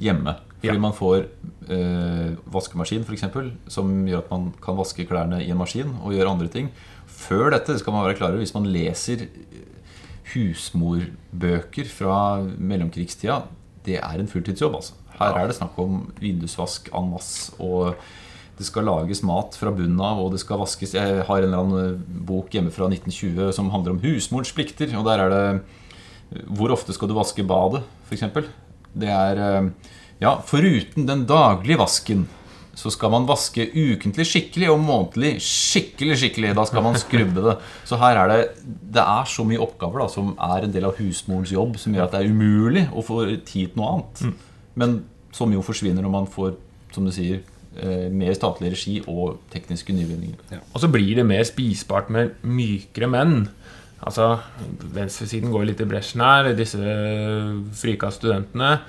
hjemme. Fordi Ja. man får eh, vaskemaskin, f.eks., som gjør at man kan vaske klærne i en maskin og gjøre andre ting. Før dette skal man være klar over, hvis man leser eh, husmorbøker fra mellomkrigstida, det er en fulltidsjobb. altså. Her er det snakk om vindusvask en masse, og det skal lages mat fra bunnen av, og det skal vaskes. Jeg har en eller annen bok hjemme fra 1920 som handler om husmorens plikter. Og der er det Hvor ofte skal du vaske badet, f.eks.? Det er eh, Ja, foruten den daglige vasken så skal man vaske ukentlig skikkelig og månedlig skikkelig skikkelig. Da skal man skrubbe det. Så her er det Det er så mye oppgaver da som er en del av husmorens jobb, som gjør at det er umulig å få tid til noe annet. Men som jo forsvinner når man får, som du sier, eh, mer statlig regi og tekniske nyvinninger. Og så blir det mer spisbart med mykere menn. Altså, Venstresiden går litt i bresjen her. Disse frika studentene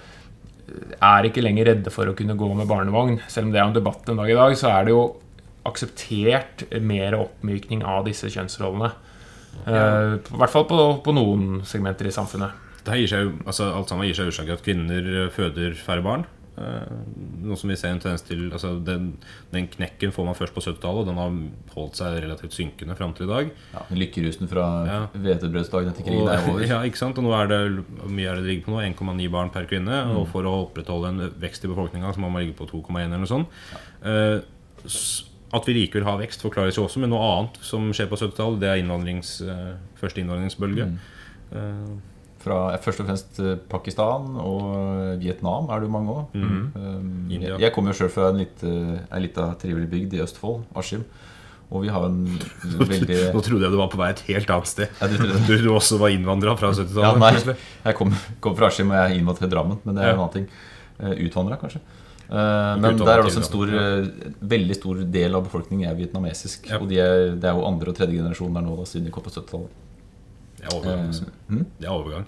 er ikke lenger redde for å kunne gå med barnevogn. Selv om det er en debatt en dag i dag, så er det jo akseptert mer oppmykning av disse kjønnsrollene. Eh, I hvert fall på, på noen segmenter i samfunnet. Det gir seg altså Alt sammen gir seg utslag i at kvinner føder færre barn. Eh, Noe som vi ser en tendens til altså den, den knekken får man først på 70-tallet, og den har holdt seg relativt synkende fram til i dag. Ja, Lykkerusen fra Ja. hvetebrødsdagen etter krigen er over. ja, ikke sant? Og nå er det mye er det ligger på nå? 1,9 barn per kvinne. Mm. Og for å opprettholde en vekst i befolkninga så må man ligge på 2,1 eller noe sånt. Ja. Uh, at vi likevel har vekst, forklares jo også med noe annet som skjer på 70-tallet. Det er innvandrings, eh, første innvandringsbølge. Mm. Eh, Fra først og fremst eh, Pakistan og Vietnam er det jo mange òg. Mm -hmm. jeg, jeg kommer jo sjøl fra en lita trivelig bygd i Østfold, Askim. Og vi har en veldig Nå trodde jeg du var på vei et helt annet sted. Ja, du? Du, også var innvandra fra 70-tallet. nei, jeg kom, kom fra Askim og jeg er innvandret til Drammen, men det er Ja. en annen ting. Utvandra, kanskje. Eh, men utvandret der er det også en stor, ja. veldig stor del av befolkningen er vietnamesisk. Ja. Og de er, det er jo andre og tredje generasjon der nå, da, siden de kom på 70-tallet. Det er overgang. altså. Eh, hm? Det er overgang.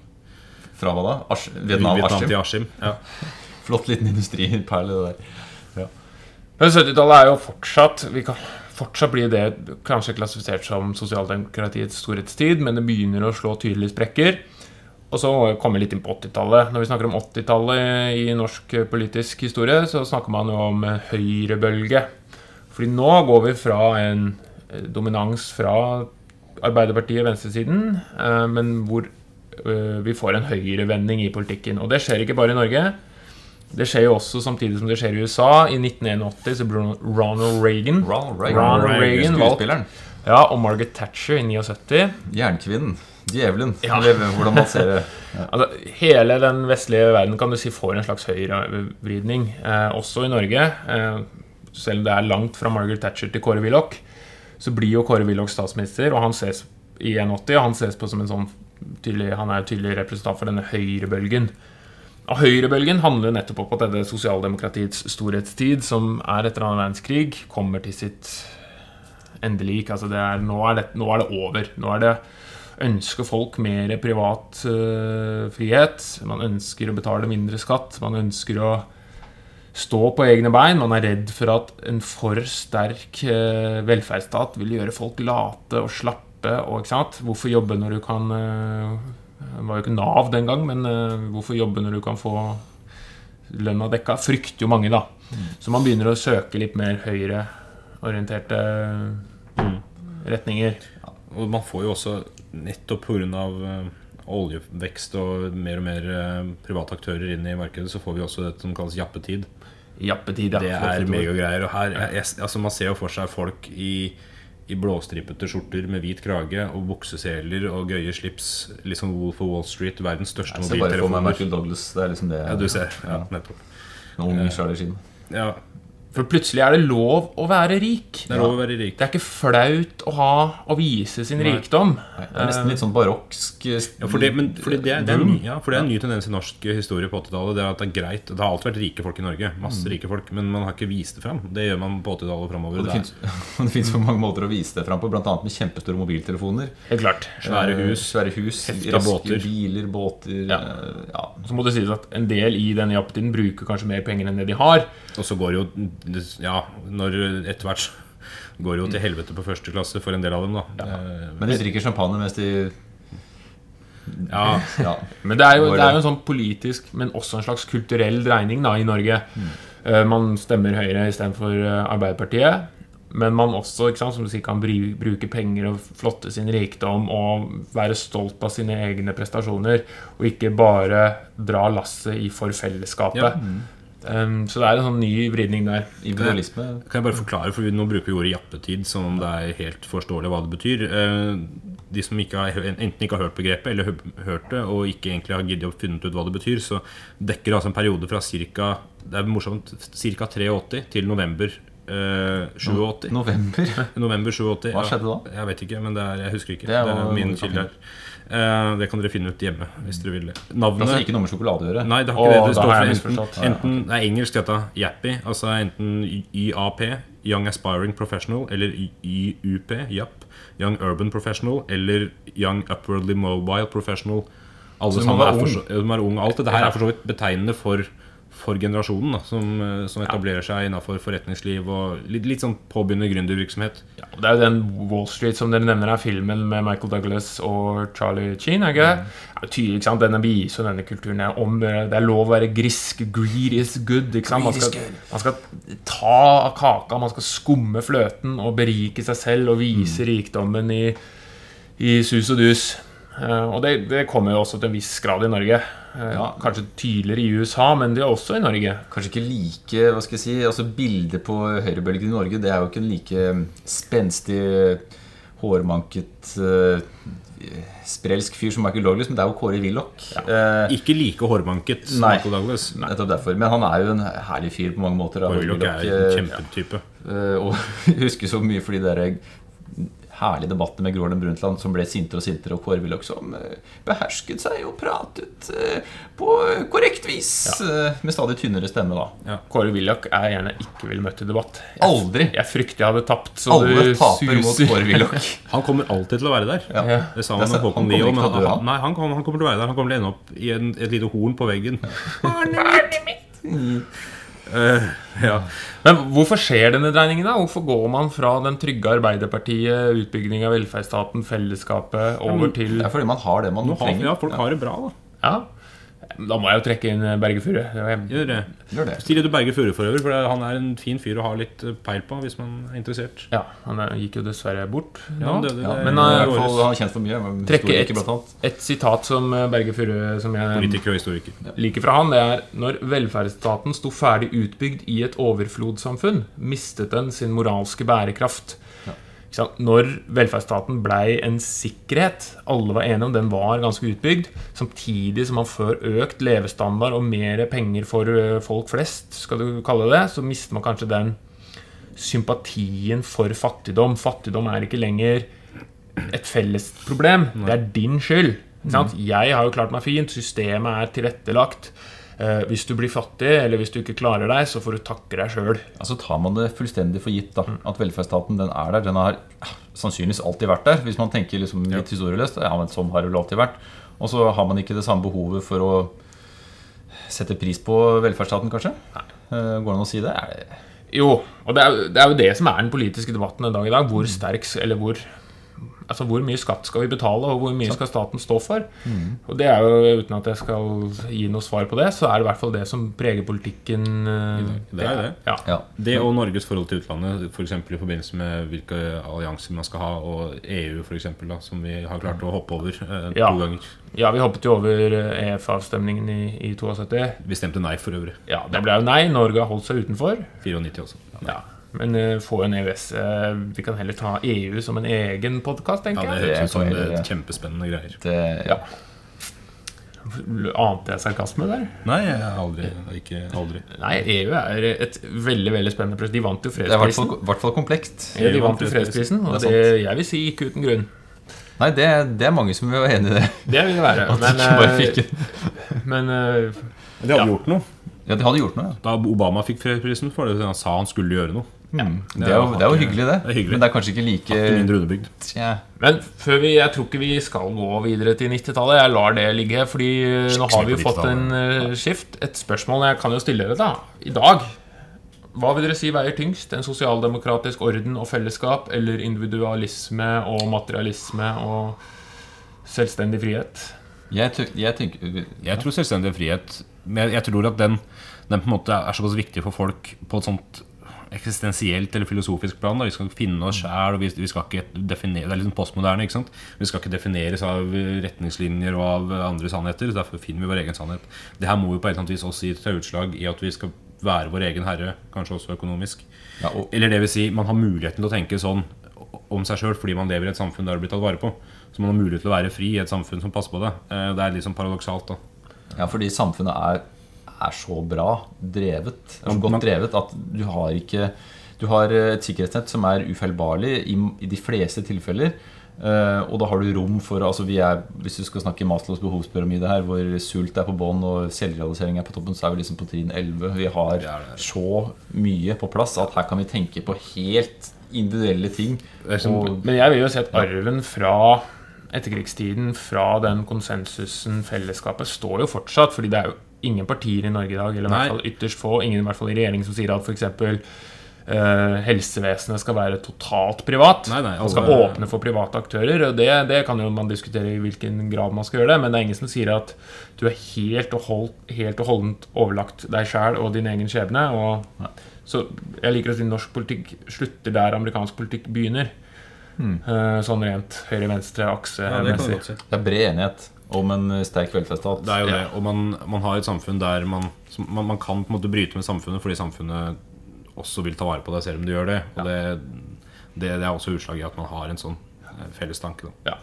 Fra hva da? Ars Vietnam, Vietnam til Askim. Ja. Flott liten industriperle, det der. Men 70-tallet er jo fortsatt Vi kan fortsatt bli det kanskje klassifisert som sosialdemokratiets storhetstid, men det begynner å slå tydelige sprekker. Og så må vi komme litt inn på 80-tallet. Når vi snakker om 80-tallet i norsk politisk historie, så snakker man jo om eh, høyrebølge. Fordi nå går vi fra en eh, dominans fra Arbeiderpartiet, venstresiden, eh, men hvor eh, vi får en høyrevending i politikken. Og det skjer ikke bare i Norge. Det skjer jo også samtidig som det skjer i USA. I 1981 så ble Ronald Reagan, Ronald Ronald Reagan valgt. Ja, og Margaret Thatcher i 79. Jernkvinnen. Djevelen. Ja. Hvordan man ser det. Altså, hele den vestlige verden kan du si får en slags høyrevridning, eh, også i Norge. Eh, selv om det er langt fra Margaret Thatcher til Kåre Willoch, så blir jo Kåre Willoch statsminister, og han ses i 81, og han ses på som en sånn tydelig, han er tydelig representant for denne høyrebølgen. Og Høyrebølgen handler nettopp om at dette sosialdemokratiets storhetstid, som er etter annen verdenskrig, kommer til sitt endelik. Altså er, nå, er det, nå er det over. Nå er det ønsker folk mer privat uh, frihet. Man ønsker å betale mindre skatt. Man ønsker å stå på egne bein. Man er redd for at en for sterk eh, velferdsstat vil gjøre folk late og slappe. Og, ikke sant? Hvorfor jobbe når du kan eh, Det var jo ikke Nav den gang, men eh, hvorfor jobbe når du kan få lønna dekka? Frykter jo mange, da. Så man begynner å søke litt mer høyreorienterte mm, retninger. Og man får jo også, nettopp pga. Oljevekst og mer og mer eh, private aktører inn i markedet, så får vi også det som kalles jappetid. Jappetid, ja. Det er megagreier. Og her, jeg, jeg, altså man ser jo for seg folk i, i blåstripete skjorter med hvit krage og bukseseler og gøye slips. Liksom Wolf of Wall Street, verdens største Jeg ser bare for meg. Michael Douglas. Det er liksom det Ja, du ser. Ja, nettopp. En ung Sheen. Ja, For plutselig er det lov å være rik. det er lov å være rik. Det er ikke flaut å ha å vise sin rikdom. Det er nesten litt sånn baroksk Ja, for det, men det, er- det er en ny, ja, for det er en ny tendens i norsk historie på 80-tallet. Det er at det er greit Det har alltid vært rike folk i Norge. Masse rike folk Men man har ikke vist det fram. Det gjør man på 80-tallet og framover. Det finnes, for mange måter å vise det fram på, bl.a. med kjempestore mobiltelefoner. Helt klart. Svære Eh, hus. Svære hus heftige båter. biler, båter Ja. eh, ja. Så må det sies at en del i denne jappetiden bruker kanskje mer penger enn det de har. Og så går jo Ja, når etter hvert går jo til helvete på første klasse for en del av dem, da. Ja. Men de drikker champagne mens de Ja, ja. Men det er, jo, det er jo en sånn politisk, men også en slags kulturell dreining da, i Norge. Eh, Man stemmer Høyre istedenfor uh, Arbeiderpartiet. Men man også ikke sant, som du sier, kan bruke penger og flotte sin rikdom og være stolt av sine egne prestasjoner. Og ikke bare dra lasset i for fellesskapet. Ja. Um, så det er en sånn ny vridning der. Individualisme. Kan jeg bare forklare, for vi nå bruker vi ordet jappetid som om det er helt forståelig hva det betyr. Eh, De som ikke har, enten ikke har hørt begrepet eller hørt det, og ikke egentlig har giddet å finne ut hva det betyr, så dekker det altså en periode fra ca. Det er morsomt, ca. 83 til november Uh, 87. November. November 87. Hva skjedde da? Jeg vet ikke, men det er, jeg husker ikke. Det Det er er, min kilde her. Eh, det kan dere finne ut hjemme hvis dere vil det. Navnet Altså ikke noe med sjokolade å gjøre. Nei, det har ikke ikke det. Det for enten, enten Det er engelsk dette, Yappy. Altså enten YAP, Young Aspiring Professional, eller YUP, YAP, Young Urban Professional, eller Young Upwardly Mobile Professional. Alle sammen er, ung. er unge. Alt dette her er for så vidt betegnende for for generasjonen da, som, eh, som etablerer seg innenfor forretningsliv og litt, litt sånn påbegynnende gründervirksomhet. Ja, det er jo den Wall Street som dere nevner er filmen med Michael Douglas og Charlie Sheen. er ikke? Det er tydelig, ikke sant? Denne viser jo denne kulturen her om eh, det er lov å være grisk. Greed is good. ikke sant? Man skal, man skal ta av kaka, man skal skumme fløten og berike seg selv og vise rikdommen i, i sus og dus. Eh, og det, det kommer jo også til en viss grad i Norge. Eh, Ja. Kanskje tydeligere i USA, men det er også i Norge. Kanskje ikke like hva skal jeg si, altså Bildet på høyrebølgen i Norge Det er jo ikke en like spenstig, hårmanket, eh, sprelsk fyr som Michael Douglas, men det er jo Kåre Willoch. Eh, Ikke like hårmanket som Nei. Michael Douglas. nettopp derfor. Men han er jo en herlig fyr på mange måter. Kåre Willoch er eh, en kjempetype. Eh, og husker så mye for de der herlige debattene med Gro Harlem Brundtland som ble sintere og sintere, og Kåre Willoch som eh, behersket seg og pratet eh, på korrekt vis. Ja. Med stadig tynnere stemme, da. Kåre Willoch er gjerne ikke ville møtt i debatt. Aldri! Jeg frykter jeg hadde tapt. Så Alle taper mot. Kåre Willoch. Han kommer alltid til å være der. Ja. Det sa han om Håkon dø, han, han. nei, han, kommer, han kommer til å være der. Han kommer til å ende opp i en, et lite horn på veggen. Eh, ja. Men hvorfor skjer denne dreiningen? da? Hvorfor går man fra den trygge Arbeiderpartiet, utbygging av velferdsstaten, fellesskapet, over til Det er fordi man har det man Nå trenger. ja, folk har det bra, da. Ja, da må jeg jo trekke inn Berge Furre. Gjør det. Gjør det. Still til Berge Furre for øvrig, for han er en fin fyr å ha litt eh, peil på hvis man er interessert. Ja, Han er- gikk jo dessverre bort Ja, han døde, Ja, det men eh, han er kjent for mye. Trekke annet. et sitat som eh, Berge Furre som jeg Politiker og historiker. liker fra han, det er Når velferdsstaten sto ferdig utbygd i et overflodssamfunn, mistet den sin moralske bærekraft. Når velferdsstaten blei en sikkerhet, alle var enige om den var ganske utbygd, samtidig som man får økt levestandard og mer penger for folk flest, skal du kalle det, så mister man kanskje den sympatien for fattigdom. Fattigdom er ikke lenger et felles problem. Det er din skyld. Sant? Jeg har jo klart meg fint, systemet er tilrettelagt. Eh, hvis du blir fattig, eller hvis du ikke klarer deg, så får du takke deg sjøl. Altså tar man det fullstendig for gitt da, at velferdsstaten den er der. Den har ah, sannsynligvis alltid vært der, hvis man tenker liksom litt historieløst. Ja, men sånn har det vel alltid vært. Og så har man ikke det samme behovet for å sette pris på velferdsstaten, kanskje? Eh, Går det an å si det? Er det Jo, og det er, det er jo det som er den politiske debatten en dag i dag. Hvor sterk, eller hvor Altså hvor mye skatt skal vi betale, og hvor mye skal staten stå for? Og det er jo, uten at jeg skal gi noe svar på det, så er det i hvert fall det som preger politikken. eh, Det er det. Ja. Ja. Det og Norges forhold til utlandet, f.eks. i forbindelse med hvilke allianser man skal ha, og EU for eksempel, da, som vi har klart å hoppe over eh, Ja. to ganger. ja, vi hoppet jo over eh, EF-avstemningen i, i 72. Vi stemte nei for øvrig. Ja, det ble jo nei. Norge har holdt seg utenfor. 94 også. Ja. Men eh, få en EØS. eh, vi kan heller ta EU som en egen podkast, Ja, det høres ut som sånn, det kjempespennende greier. Det, Ja. Ante jeg sarkasme der? Nei, jeg har aldri. Ikke aldri. Nei, EU er et veldig veldig spennende prosjekt. De vant jo fredsprisen. det er i hvert fall, komplekst. Ja, de vant jo fredsprisen, og Det jeg vil si ikke uten grunn. Nei, det, det er mange som vil være enig i det. Det vil det være. Men, eh, men Men de hadde Ja. gjort noe. Ja, de hadde gjort noe, ja. Da Obama fikk fredsprisen, for det han sa han skulle gjøre noe. Mm. Det, er jo, det er jo hyggelig, det. Det er hyggelig. Men det er kanskje ikke like Hakket mindre underbygd. Tja. Men før vi, jeg tror ikke vi skal gå videre til 90-tallet. Jeg lar det ligge. Fordi eh, nå har vi jo fått en eh, skift. Et spørsmål jeg kan jo stille dere da i dag. Hva vil dere si veier tyngst? En sosialdemokratisk orden og fellesskap eller individualisme og materialisme og selvstendig frihet? Jeg, jeg tenker Jeg tror selvstendig frihet Men jeg, jeg tror at den, den på en måte er såpass viktig for folk på et sånt eksistensielt eller filosofisk plan. Da. Vi skal finne oss sjæl, vi, vi skal ikke definere Det er litt sånn postmoderne. ikke sant? Vi skal ikke defineres av retningslinjer og av andre sannheter. så Derfor finner vi vår egen sannhet. Det her må jo på et eller annet vis også gi ta utslag i at vi skal være vår egen herre, kanskje også økonomisk. Ja, og- Eller det vil si, man har muligheten til å tenke sånn om seg sjøl fordi man lever i et samfunn der det blir tatt vare på. Så man har mulighet til å være fri i et samfunn som passer på det. Eh, Det er litt sånn paradoksalt, da. Ja, fordi samfunnet er, er så bra drevet, så godt drevet, at du har ikke Du har et sikkerhetsnett som er ufeilbarlig i, i de fleste tilfeller. Uh, og da har du rom for altså vi er, Hvis du skal snakke Maslows behovspyramide her, hvor sult er på bånn og selvrealisering er på toppen, så er vi liksom på trinn 11. Vi har Det det. så mye på plass at her kan vi tenke på helt individuelle ting. Som- Og, Men jeg vil jo si at arven fra etterkrigstiden, fra den konsensusen, fellesskapet, står jo fortsatt. Fordi det er jo ingen partier i Norge i dag, eller i hvert fall ytterst få, ingen i hvert fall i regjering, som sier at f.eks. Uh, helsevesenet skal være totalt privat. Nei, nei, man skal alle- åpne for private aktører. Og det, det kan jo man diskutere i hvilken grad man skal gjøre det, men det er ingen som sier at du er helt og, holdt, helt og holdent overlagt deg sjæl og din egen skjebne. Og, så jeg liker å si norsk politikk slutter der amerikansk politikk begynner. Eh, sånn rent høyre-venstre-akse. Ja, det det er bred enighet om en sterk velferdsstat. Det er jo det. Og man, man har et samfunn der man, man, man kan på en måte bryte med samfunnet fordi samfunnet også vil ta vare på deg selv om du gjør det. Og det, det, det er også utslag i at man har en sånn eh, felles tanke. Da. Ja.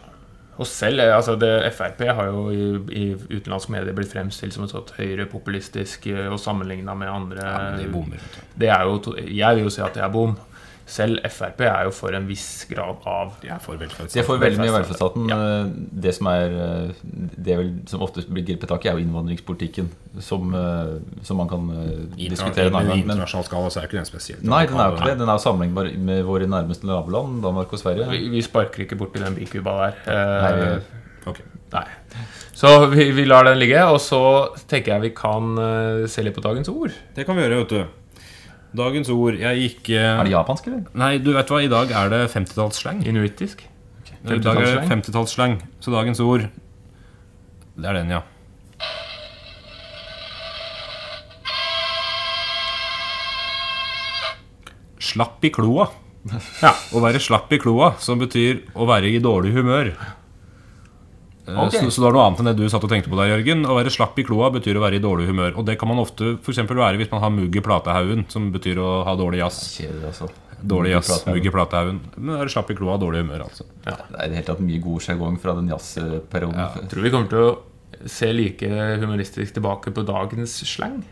Og selv, eh, altså det, Frp har jo i, i utenlandske medier blitt fremstilt som et sånt høyrepopulistisk eh, og sammenligna med andre Ja, men de bommer. Det er jo, to- Jeg vil jo si at det er bom. Selv Frp er jo for en viss grad av De er for velferdsstaten. De får veldig mye Velferdsstaten. Ja. Det som er eh, Det vel, som ofte blir grepet tak i, er jo innvandringspolitikken. Som, eh, som man kan eh, diskutere en Men annen I gang. Internasjonal skala så er ikke den spesielt. nei, den er jo ikke det. Den er sammenlignbar med våre nærmeste naboland, Danmark og Sverige. Vi, vi sparker ikke borti den bikuba der. Eh, Nei, vi- okay. nei. Så vi, vi lar den ligge, og så tenker jeg vi kan eh, se litt på dagens ord. Det kan vi gjøre, vet du. Dagens ord Jeg gikk eh, Er det japansk, eller? Nei, du vet hva, i dag er det 50-tallsslang. Inuittisk. I dag er det 50-tallsslang. 50-tallsslang. Så dagens ord Det er den, ja. Slapp i kloa. Ja. Å være slapp i kloa, som betyr å være i dårlig humør. Eh, Ok. Så, så det var noe annet enn det du satt og tenkte på der, Jørgen. Å være slapp i kloa betyr å være i dårlig humør. Og det kan man ofte for eksempel være hvis man har mugg i platehaugen, som betyr å ha dårlig jazz. Kjedelig, altså. Dårlig jazz, mugg i platehaugen. Men være slapp i kloa, dårlig humør, altså. Det er i det hele tatt mye god sjargong fra den jazzperioden. Jeg tror vi kommer til å se like humoristisk tilbake på dagens slang.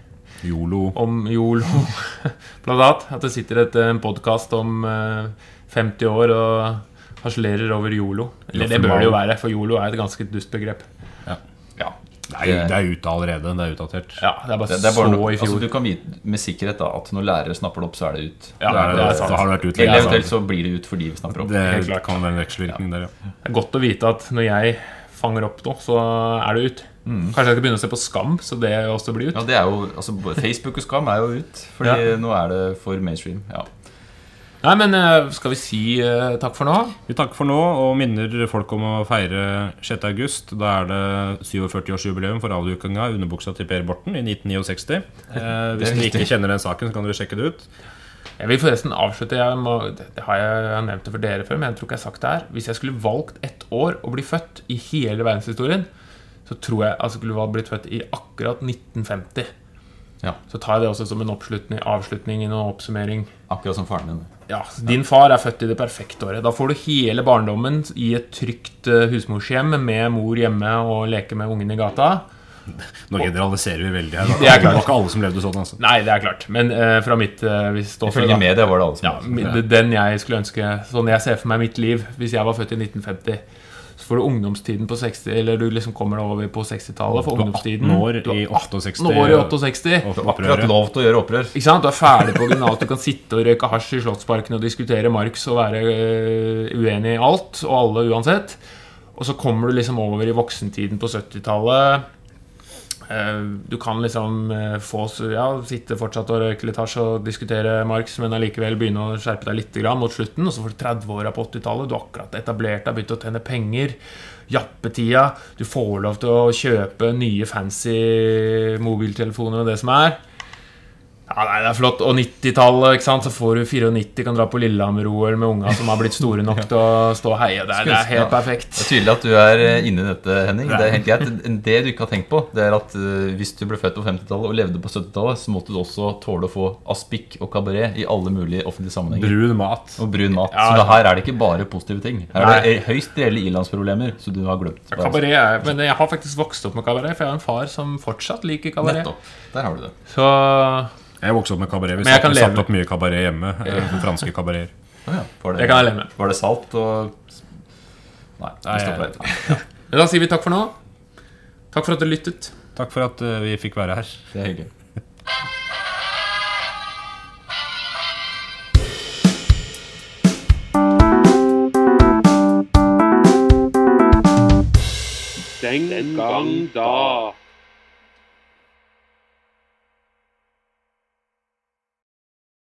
Yolo. Om yolo, blant annet. At det sitter et, en podkast om eh, 50 år og harselerer over yolo. Eller det bør det jo være, for yolo er et ganske dust begrep. Ja. Ja, Det er, det er ute allerede. Det er utdatert. ja det er bare Det, det er bare så noe, i fjor. altså, du kan vite med sikkerhet da, at når lærere snapper det opp, så er det ut. ja, det er det er sant. har det vært ut Eller eventuelt så blir det ut fordi vi snapper opp. Det kan være en vekselvirkning der, ja. Det er godt å vite at når jeg fanger opp noe, så er det ut. Kanskje jeg skal begynne å se på Skam, så det også blir ut. Ja, det er jo, altså, Facebook og Skam er jo ut, fordi Ja. nå er det for mainstream. Ja. Nei, men eh, skal vi si uh, takk for nå? Vi takker for nå og minner folk om å feire 6. august. Da er det 47-årsjubileum for avdukinga av underbuksa til Per Borten i 1969. Eh, hvis dere ikke kjenner den saken, så kan dere sjekke det ut. Jeg vil forresten avslutte jeg må, Det har jeg, jeg har nevnt det for dere før, men jeg tror ikke jeg har sagt det her. Hvis jeg skulle valgt ett år å bli født i hele verdenshistorien, så tror jeg jeg skulle blitt født i akkurat 1950. Ja. Så tar jeg det også som en oppslutning, avslutning noen oppsummering. Akkurat som faren din. Ja, Din far er født i det perfekte året. Da får du hele barndommen i et trygt eh, husmorshjem med mor hjemme og leke med ungen i gata. Nå generaliserer vi veldig her. Det er var ikke alle som levde sånn. altså Nei, det er klart. Men uh, fra mitt uh, Ifølge media var det alle som Ja, sånn den jeg skulle ønske Sånn jeg ser for meg mitt liv hvis jeg var født i 1950. Du ungdomstiden på 60 Eller du liksom kommer deg over på 60-tallet for Du er ungdomstiden. 18 år Du i 68. 18 år i 68. og Akkurat lov til å gjøre opprør. Ikke sant? Du er ferdig på gymnaset, du kan sitte og røyke hasj i Slottsparken og diskutere Marx og være øh, uenig i alt og alle uansett. Og så kommer du liksom over i voksentiden på 70-tallet. Eh, Du kan liksom eh, få ja, sitte fortsatt og røyke litt hasj og diskutere Marx, men allikevel begynne å skjerpe deg litt mot slutten. Og så får du 30-åra på 80-tallet. Du har akkurat etablert deg, begynt å tjene penger. Jappetida. Du får lov til å kjøpe nye fancy mobiltelefoner og det som er. Ja, nei, det er flott. Og 90-tallet, ikke sant? så får du 94, kan dra på Lillehammer-OL med unga som har blitt store nok til å stå og heie. Det er, det er helt Ja. perfekt. Det er tydelig at du er eh, inne i dette, Henning. Det er helt greit. Det du ikke har tenkt på, det er at eh, hvis du ble født på 50-tallet og levde på 70-tallet, så måtte du også tåle å få aspik og kabaret i alle mulige offentlige sammenhenger. Brun mat. Og brun mat. Ja. Så her er det ikke bare positive ting. Her er det høyst reelle ilandsproblemer som du har glemt. Kabaret er, men jeg har faktisk vokst opp med kabaret, for jeg har en far som fortsatt liker kabaret. Nettopp. Der har du det. Så Jeg vokste opp med kabaret. Vi satte satt, satt opp mye kabaret hjemme. eh, Franske kabareter. Å ja. Var det kan jeg leve med. Var det salt og Nei. Nei, jeg-. Men da sier vi takk for nå. Takk for at du lyttet. Takk for at eh, vi fikk være her. Det er hyggelig. Den gang da.